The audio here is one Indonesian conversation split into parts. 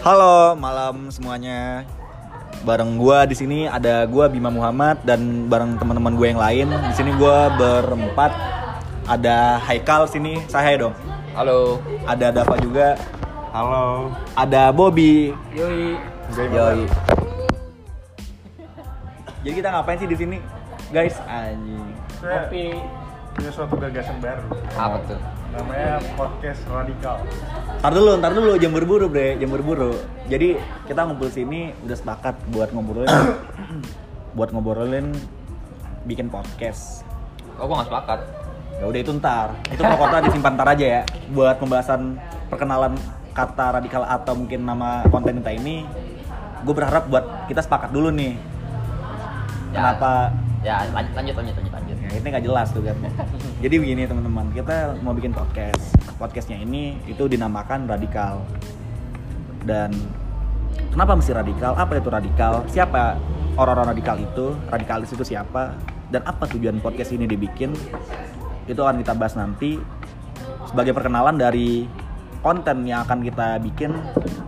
Halo, malam semuanya. Bareng gua di sini ada gua Bima Muhammad dan bareng teman-teman gue yang lain. Di sini gua berempat. Ada Haikal sini, saya dong. Halo. Ada Dava juga. Halo. Ada Bobby. Yoi. Yoi. Jadi kita ngapain sih di sini? Guys, anjing. Kopi. Punya suatu gagasan baru. Apa tuh? Namanya podcast radikal. Ntar dulu, ntar dulu, jam berburu bre, jam berburu Jadi kita ngumpul sini udah sepakat buat ngobrolin Buat ngobrolin bikin podcast Oh, gua nggak sepakat. Ya udah itu ntar, itu pokoknya disimpan ntar aja ya Buat pembahasan perkenalan kata radikal atau mungkin nama konten kita ini Gue berharap buat kita sepakat dulu nih Ya. Kenapa Ya, lanjut lanjut lanjut lanjut ini nggak jelas tuh kan. Jadi begini teman-teman, kita mau bikin podcast. Podcastnya ini itu dinamakan radikal. Dan kenapa mesti radikal? Apa itu radikal? Siapa orang-orang radikal itu? Radikalis itu siapa? Dan apa tujuan podcast ini dibikin? Itu akan kita bahas nanti sebagai perkenalan dari konten yang akan kita bikin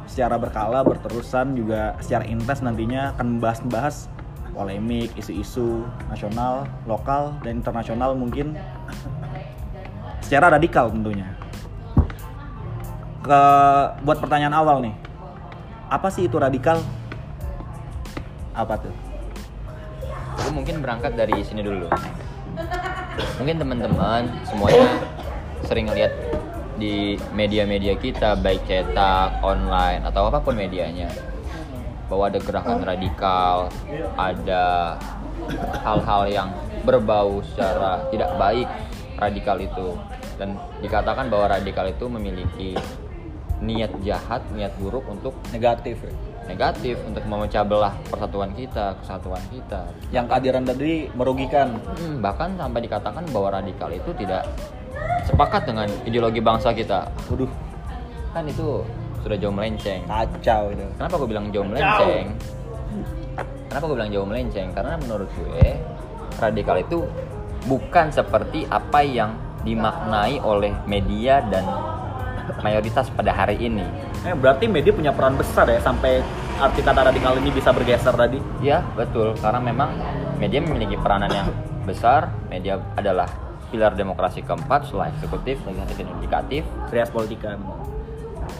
secara berkala, berterusan juga secara intens nantinya akan membahas-bahas polemik, isu-isu nasional, lokal, dan internasional mungkin secara radikal tentunya. Ke buat pertanyaan awal nih, apa sih itu radikal? Apa tuh? Gue mungkin berangkat dari sini dulu. Mungkin teman-teman semuanya sering lihat di media-media kita baik cetak, online atau apa pun medianya bahwa ada gerakan radikal, ada hal-hal yang berbau secara tidak baik radikal itu dan dikatakan bahwa radikal itu memiliki niat jahat, niat buruk untuk Negatif ya. negatif untuk memecah belah persatuan kita, kesatuan kita. Yang kehadiran tadi merugikan. Hmm, bahkan sampai dikatakan bahwa radikal itu tidak sepakat dengan ideologi bangsa kita. Waduh, Kan itu sudah jauh melenceng. kacau itu. Kenapa gue bilang jauh melenceng? Kenapa gue bilang jauh melenceng? Karena menurut gue radikal itu bukan seperti apa yang dimaknai oleh media dan mayoritas pada hari ini. Eh, berarti media punya peran besar ya sampai arti kata radikal ini bisa bergeser tadi. Ya, betul. Karena memang media memiliki peranan yang besar. Media adalah pilar demokrasi keempat setelah eksekutif, legislatif, dan yudikatif. Trias politika.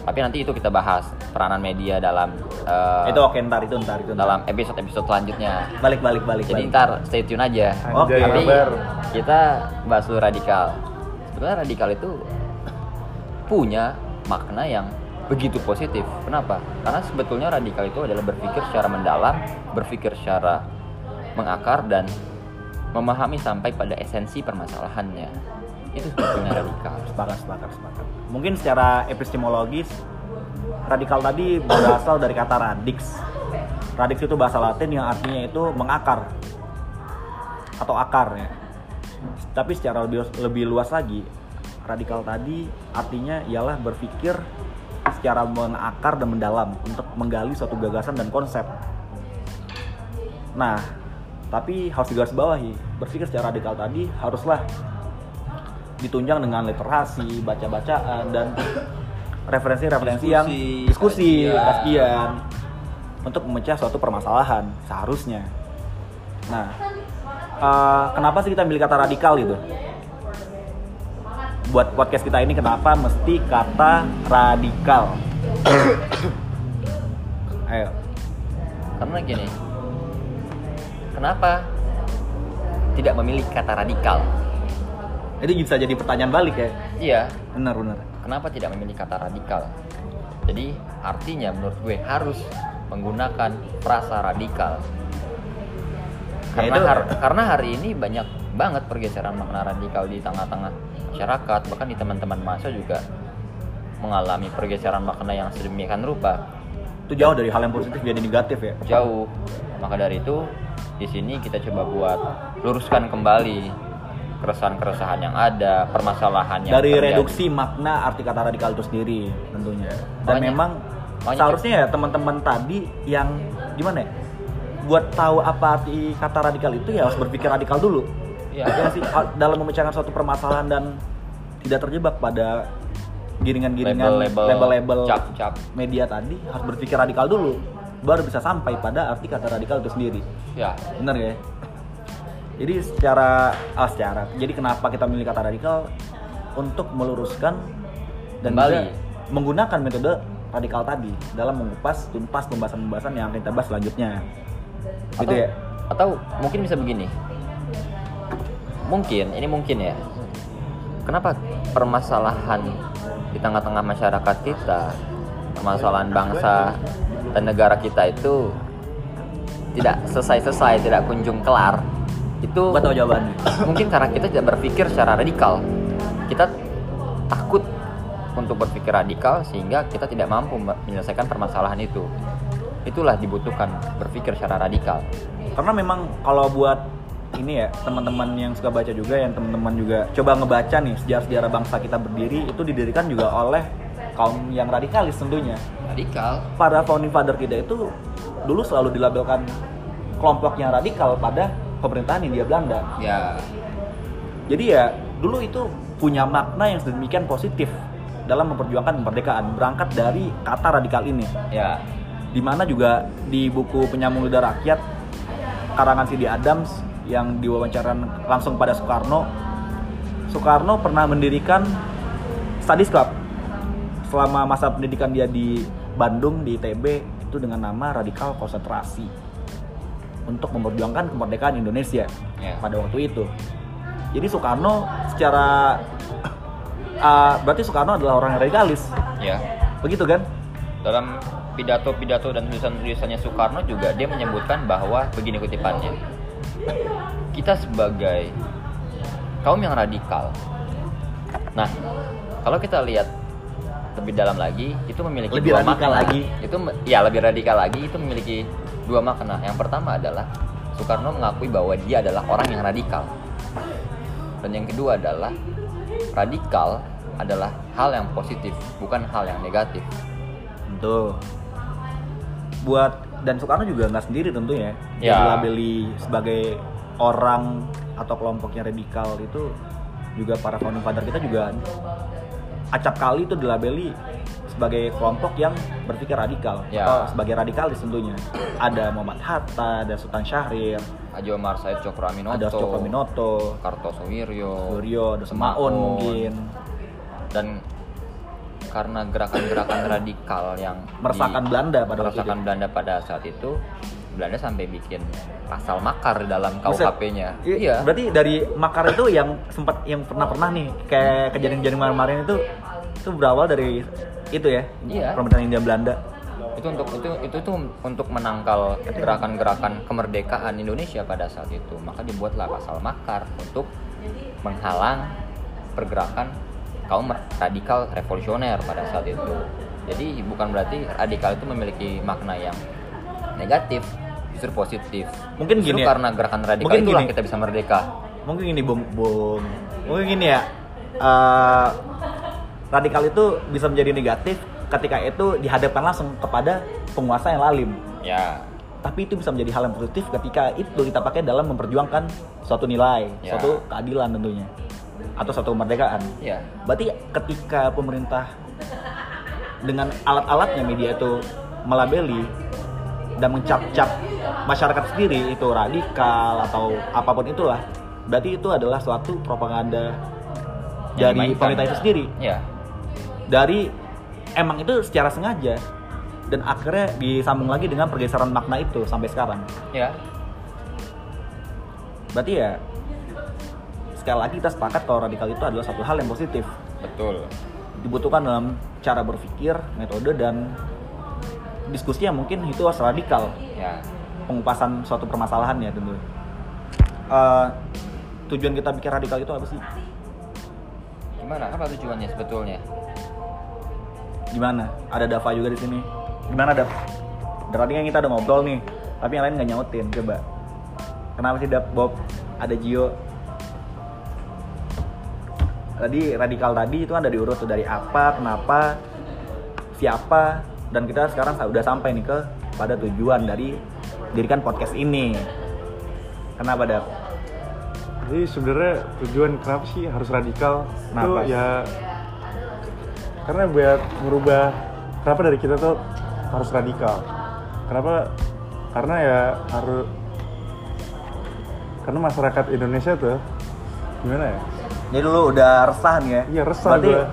Tapi nanti itu kita bahas peranan media dalam eh, itu oke ntar itu ntar itu ntar. dalam episode-episode selanjutnya. balik balik balik. Jadi balik. ntar stay tune aja. Oke. Anjay, Tapi kita bahas dulu radikal. Sebenarnya radikal itu punya makna yang begitu positif. Kenapa? Karena sebetulnya radikal itu adalah berpikir secara mendalam, berpikir secara mengakar dan memahami sampai pada esensi permasalahannya. Itu sebetulnya radikal. sepakat sepakat sepakat. Mungkin secara epistemologis radikal tadi berasal dari kata radix. Radix itu bahasa Latin yang artinya itu mengakar atau akar ya. Tapi secara lebih, lebih luas lagi, radikal tadi artinya ialah berpikir secara mengakar dan mendalam untuk menggali suatu gagasan dan konsep. Nah, tapi harus digarisbawahi, berpikir secara radikal tadi haruslah ditunjang dengan literasi, baca-bacaan dan referensi-referensi yang Diskusi, diskusi, kajian. untuk memecah suatu permasalahan seharusnya. Nah, eh, kenapa sih kita milih kata radikal gitu? Buat podcast kita ini kenapa mesti kata radikal? Ayo, Karena gini, kenapa tidak memilih kata radikal? Itu bisa jadi pertanyaan balik ya. Iya, Benar benar. kenapa tidak memilih kata radikal? Jadi artinya menurut gue harus menggunakan frasa radikal. Ya, Karena, itu- har- karena hari ini banyak banget pergeseran makna radikal di tengah-tengah masyarakat, bahkan di teman-teman masa juga mengalami pergeseran makna yang sedemikian rupa. Itu jauh dari hal yang positif jadi negatif ya. Jauh. Maka dari itu di sini kita coba buat luruskan kembali keresahan-keresahan yang ada, permasalahan yang dari terjadi. reduksi makna arti kata radikal itu sendiri tentunya dan Makanya- memang makanya- seharusnya ya teman-teman tadi yang gimana ya buat tahu apa arti kata radikal itu ya harus berpikir radikal dulu Iya. Ya sih dalam memecahkan suatu permasalahan dan tidak terjebak pada giringan-giringan Label-label, cap-cap. media tadi harus berpikir radikal dulu baru bisa sampai pada arti kata radikal itu sendiri Ya, bener ya jadi secara ah secara jadi kenapa kita memilih kata radikal untuk meluruskan dan Kembali. juga menggunakan metode radikal tadi dalam mengupas tuntas pembahasan-pembahasan yang akan kita bahas selanjutnya gitu atau, ya atau mungkin bisa begini. Mungkin, ini mungkin ya. Kenapa permasalahan di tengah-tengah masyarakat kita, permasalahan bangsa dan negara kita itu tidak selesai-selesai, tidak kunjung kelar? Itu Gua tahu jawabannya mungkin karena kita tidak berpikir secara radikal. Kita takut untuk berpikir radikal sehingga kita tidak mampu menyelesaikan permasalahan itu. Itulah dibutuhkan berpikir secara radikal. karena memang kalau buat ini ya teman-teman yang suka baca juga yang teman-teman juga coba ngebaca nih sejarah-sejarah bangsa kita berdiri itu didirikan juga oleh kaum yang radikalis tentunya Radikal. para founding father kita itu dulu selalu dilabelkan kelompok yang radikal pada pemerintahan Hindia Belanda. Ya, jadi ya dulu itu punya makna yang sedemikian positif dalam memperjuangkan kemerdekaan berangkat dari kata radikal ini. Ya, di mana juga di buku penyambung lidah rakyat karangan Sidi Adams yang diwawancara langsung pada Soekarno Soekarno pernah mendirikan studies club. Selama masa pendidikan dia di Bandung di ITB itu dengan nama radikal konsentrasi untuk memperjuangkan kemerdekaan Indonesia Ya. pada waktu itu jadi Soekarno secara ah, berarti Soekarno adalah orang yang radikalis ya. begitu kan Dalam pidato-pidato dan tulisan-tulisannya Soekarno juga dia menyebutkan bahwa begini kutipannya. Kita sebagai kaum yang radikal. Nah, kalau kita lihat lebih dalam lagi, itu memiliki Lebih dua radikal makna. lagi. Itu ya lebih radikal lagi itu memiliki dua makna. Yang pertama adalah Soekarno mengakui bahwa dia adalah orang yang radikal. Dan yang kedua adalah radikal adalah hal yang positif, bukan hal yang negatif. Tentu. Buat dan Soekarno juga nggak sendiri tentunya. Ya. Dia dilabeli sebagai orang atau kelompok yang radikal itu juga para founding father kita juga acap kali itu dilabeli sebagai kelompok yang berpikir radikal Ya. atau sebagai radikalis tentunya. Ada Muhammad Hatta, ada Sultan Syahrir, Haji Omar Said Cokroaminoto, ada Cokroaminoto, Kartosoewiryo, Suryo, ada Semaun mungkin. dan karena gerakan-gerakan radikal yang Meresahkan Belanda pada waktu meresahkan itu. Belanda pada saat itu Belanda sampai bikin pasal makar dalam. KUHP-nya. Iya. Berarti dari makar itu yang sempat yang pernah pernah nih kayak kejadian-kejadian kemarin itu itu berawal dari itu ya. Iya. Pemerintahan India Belanda. itu untuk itu itu tuh untuk menangkal gerakan-gerakan kemerdekaan Indonesia pada saat itu maka dibuatlah pasal makar untuk menghalang pergerakan kaum radikal revolusioner pada saat itu jadi bukan berarti radikal itu memiliki makna yang negatif justru positif Mungkin Justru gini ya. karena gerakan radikal Mungkin itulah gini. kita bisa merdeka Mungkin gini Bung, Bung. Mungkin gini ya. eh, radikal itu bisa menjadi negatif ketika itu dihadapkan langsung kepada penguasa yang lalim. ya Tapi itu bisa menjadi hal yang positif ketika itu kita pakai dalam memperjuangkan suatu nilai, Ya. suatu keadilan tentunya, atau suatu kemerdekaan. ya Berarti ketika pemerintah dengan alat-alatnya media itu melabeli dan mencap-cap masyarakat sendiri itu radikal atau apa pun itulah, berarti itu adalah suatu propaganda Yang dari pemerintah itu sendiri. ya Dari emang itu secara sengaja dan akhirnya disambung lagi dengan pergeseran makna itu sampai sekarang. ya Berarti ya sekali lagi kita sepakat kalau radikal itu adalah satu hal yang positif. betul dibutuhkan dalam cara berpikir, metode dan diskusi yang mungkin itu harus radikal ya pengupasan suatu permasalahan ya tentu. Eh, tujuan kita bikin radikal itu apa sih? gimana apa tujuannya sebetulnya Gimana? Ada Dava juga di sini. Gimana Dav? Dari tadi kan kita udah ngobrol nih, tapi yang lain nggak nyautin. Coba. Kenapa sih Dav? Bob? Ada Gio. Tadi radikal tadi itu kan dari urut tuh dari apa, kenapa, siapa, dan kita sekarang udah sampai nih ke pada tujuan dari dirikan podcast ini. Kenapa Dav? Jadi sebenarnya tujuan kenapa sih harus radikal? Kenapa? Itu ya Karena buat merubah kenapa dari kita tuh harus radikal. Kenapa? Karena ya harus karena masyarakat Indonesia tuh gimana ya? Jadi dulu udah resah nih ya. Iya resah Berarti, gue.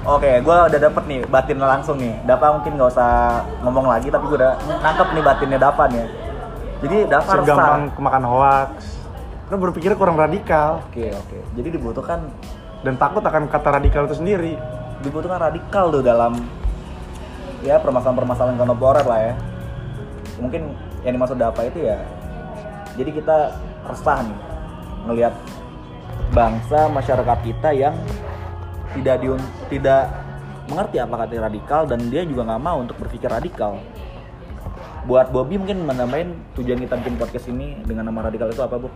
Oke, gue udah dapet nih batinnya langsung nih. Dapa mungkin nggak usah ngomong lagi, tapi gue udah nangkep nih batinnya Dapa nih. ya. Jadi Dapa resah. Segampang kemakan hoax. Karena berpikirnya kurang radikal Oke oke. Jadi dibutuhkan dan takut akan kata radikal itu sendiri. Dibutuhkan radikal tuh dalam ya permasalahan-permasalahan kontemporer lah ya. Mungkin yang dimaksud Dapa itu ya. Jadi kita resah nih ngelihat bangsa masyarakat kita yang tidak diun tidak mengerti apa kata radikal dan dia juga nggak mau untuk berpikir radikal. Buat Bobby mungkin menambahin tujuan kita bikin podcast ini dengan nama radikal itu apa, Bu?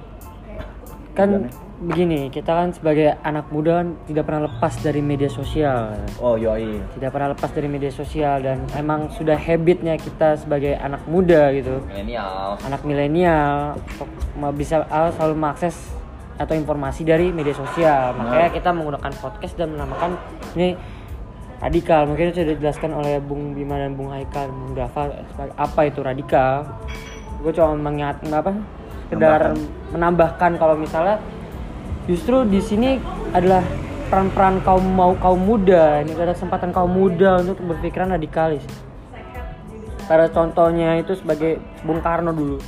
Kan Tujuannya? begini kita kan sebagai anak muda kan tidak pernah lepas dari media sosial. Oh, yoi. tidak pernah lepas dari media sosial dan emang sudah habitnya kita sebagai anak muda gitu. Milenial. Anak milenial bisa ah, selalu mengakses atau informasi dari media sosial. Makanya kita menggunakan podcast dan menamakan ini radikal. Mungkin itu sudah dijelaskan oleh Bung Bima dan Bung Haikal Bung Dava sebagai apa itu radikal. Gue cuma mengingat apa sekedar menambahkan. kalau misalnya justru di sini adalah peran-peran kaum mau kaum muda. Ini ada kesempatan kaum muda untuk berpikiran radikalis. Pada contohnya itu sebagai Bung Karno dulu.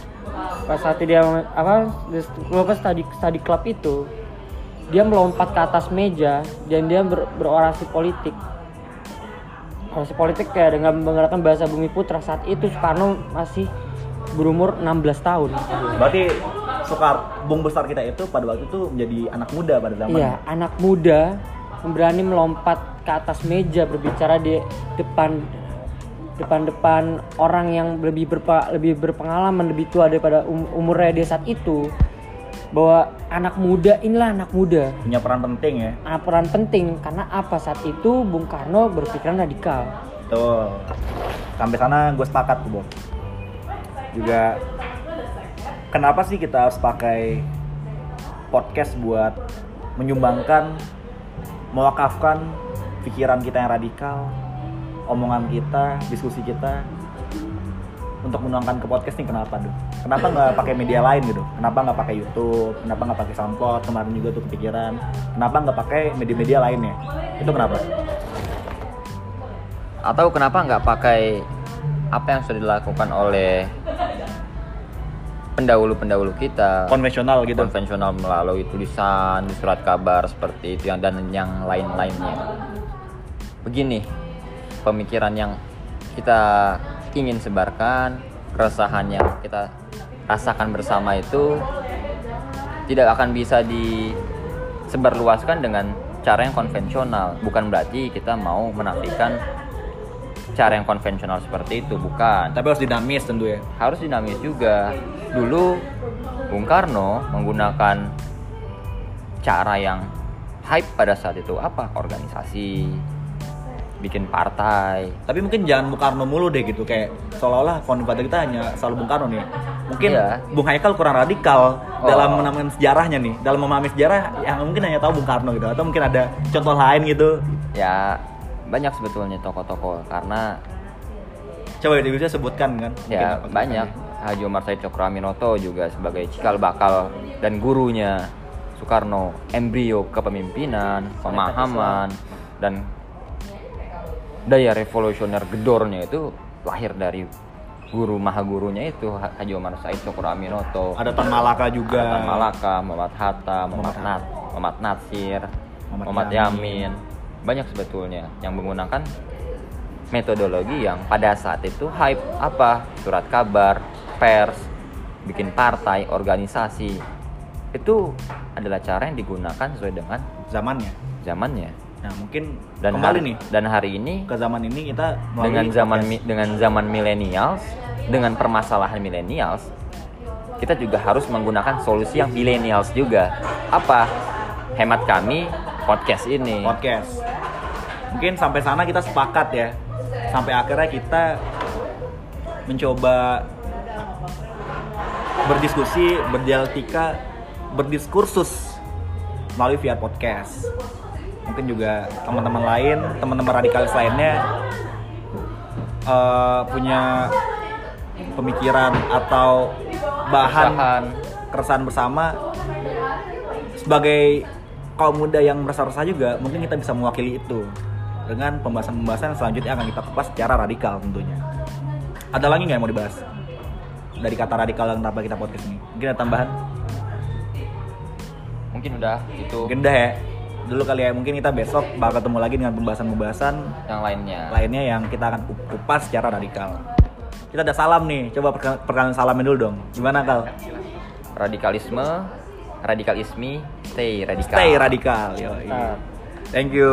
Pas saat dia apa di apa study study club itu dia melompat ke atas meja dan dia ber- berorasi politik. Orasi politik ya dengan menggunakan bahasa Bumi Putra. Saat itu Soekarno masih berumur 16 tahun Berarti Soekar Bung besar kita itu pada waktu itu menjadi anak muda pada zaman Iya, anak muda berani melompat ke atas meja berbicara di depan depan-depan orang yang lebih berpa, lebih berpengalaman, lebih tua daripada um- umurnya dia saat itu. Bahwa anak muda inilah anak muda. punya peran penting ya. Anak peran penting karena apa saat itu Bung Karno berpikiran radikal. Tuh. Sampai sana gue sepakat tuh, Bob. Juga kenapa sih kita harus pakai podcast buat menyumbangkan mewakafkan pikiran kita yang radikal, omongan kita, diskusi kita untuk menuangkan ke podcast nih kenapa tuh? Kenapa nggak pakai media lain gitu? Kenapa nggak pakai YouTube? Kenapa nggak pakai SoundCloud? Kemarin juga tuh kepikiran. Kenapa nggak pakai media-media lainnya? Itu kenapa? atau kenapa nggak pakai apa yang sudah dilakukan oleh pendahulu-pendahulu kita. Konvensional gitu. konvensional melalui tulisan di surat kabar seperti itu yang dan yang lain-lainnya. Begini pemikiran yang kita ingin sebarkan keresahan yang kita rasakan bersama itu tidak akan bisa disebarluaskan dengan cara yang konvensional. Bukan berarti kita mau menafikan cara yang konvensional seperti itu bukan Tapi harus dinamis tentu ya. harus dinamis juga. Dulu Bung Karno menggunakan cara yang hype pada saat itu apa? Organisasi, bikin partai. Tapi mungkin jangan Bung Karno mulu deh gitu kayak seolah-olah father kita hanya selalu Bung Karno nih. Mungkin Iya. Bung Haikal kurang radikal Oh. dalam menamakan sejarahnya nih, dalam memahami sejarah yang mungkin hanya tahu Bung Karno gitu atau mungkin ada contoh lain gitu. Ya banyak sebetulnya tokoh-tokoh karena Coba bisa sebutkan kan? Mungkin ya banyak Haji Omar Said Cokroaminoto juga sebagai cikal bakal dan gurunya Soekarno embrio kepemimpinan pemahaman dan daya revolusioner gedornya itu lahir dari guru maha gurunya itu Ha- Haji Omar Said Cokroaminoto Ada Tan Malaka juga. Tan Malaka Muhammad Hatta Muhammad Muhammad Nat Muhammad Natsir Muhammad Muhammad Yamin. Yamin banyak sebetulnya yang menggunakan metodologi yang pada saat itu hype apa? Surat kabar pers bikin partai organisasi. Itu adalah cara yang digunakan sesuai dengan Zamannya. zamannya. Nah mungkin dan kembali hari, nih dan hari ini ke zaman ini kita dengan zaman podcast. mi- dengan zaman millennials dengan permasalahan millennials kita juga harus menggunakan solusi yang millennials juga. Apa? Hemat kami podcast ini podcast. Mungkin sampai sana kita sepakat ya. Sampai akhirnya kita mencoba berdiskusi, berdialektika, berdiskursus melalui via podcast. mungkin juga teman-teman lain teman-teman radikalis lainnya eh, punya pemikiran atau bahan keresahan bersama sebagai kaum muda yang merasa resah juga mungkin kita bisa mewakili itu dengan pembahasan-pembahasan selanjutnya akan kita kupas secara radikal tentunya. Ada lagi nggak yang mau dibahas? Dari kata radikal yang kenapa kita podcast ini. Mungkin ada tambahan? Mungkin udah itu. Udah ya. Dulu kali ya mungkin kita besok bakal ketemu lagi dengan pembahasan-pembahasan yang lainnya. lainnya yang kita akan kupas secara radikal. Kita ada salam nih coba perken- perkenalan salamin dulu dong. Gimana kal? Radikalisme radikalisme stay radikal. Stay radikal yo Mantap. thank you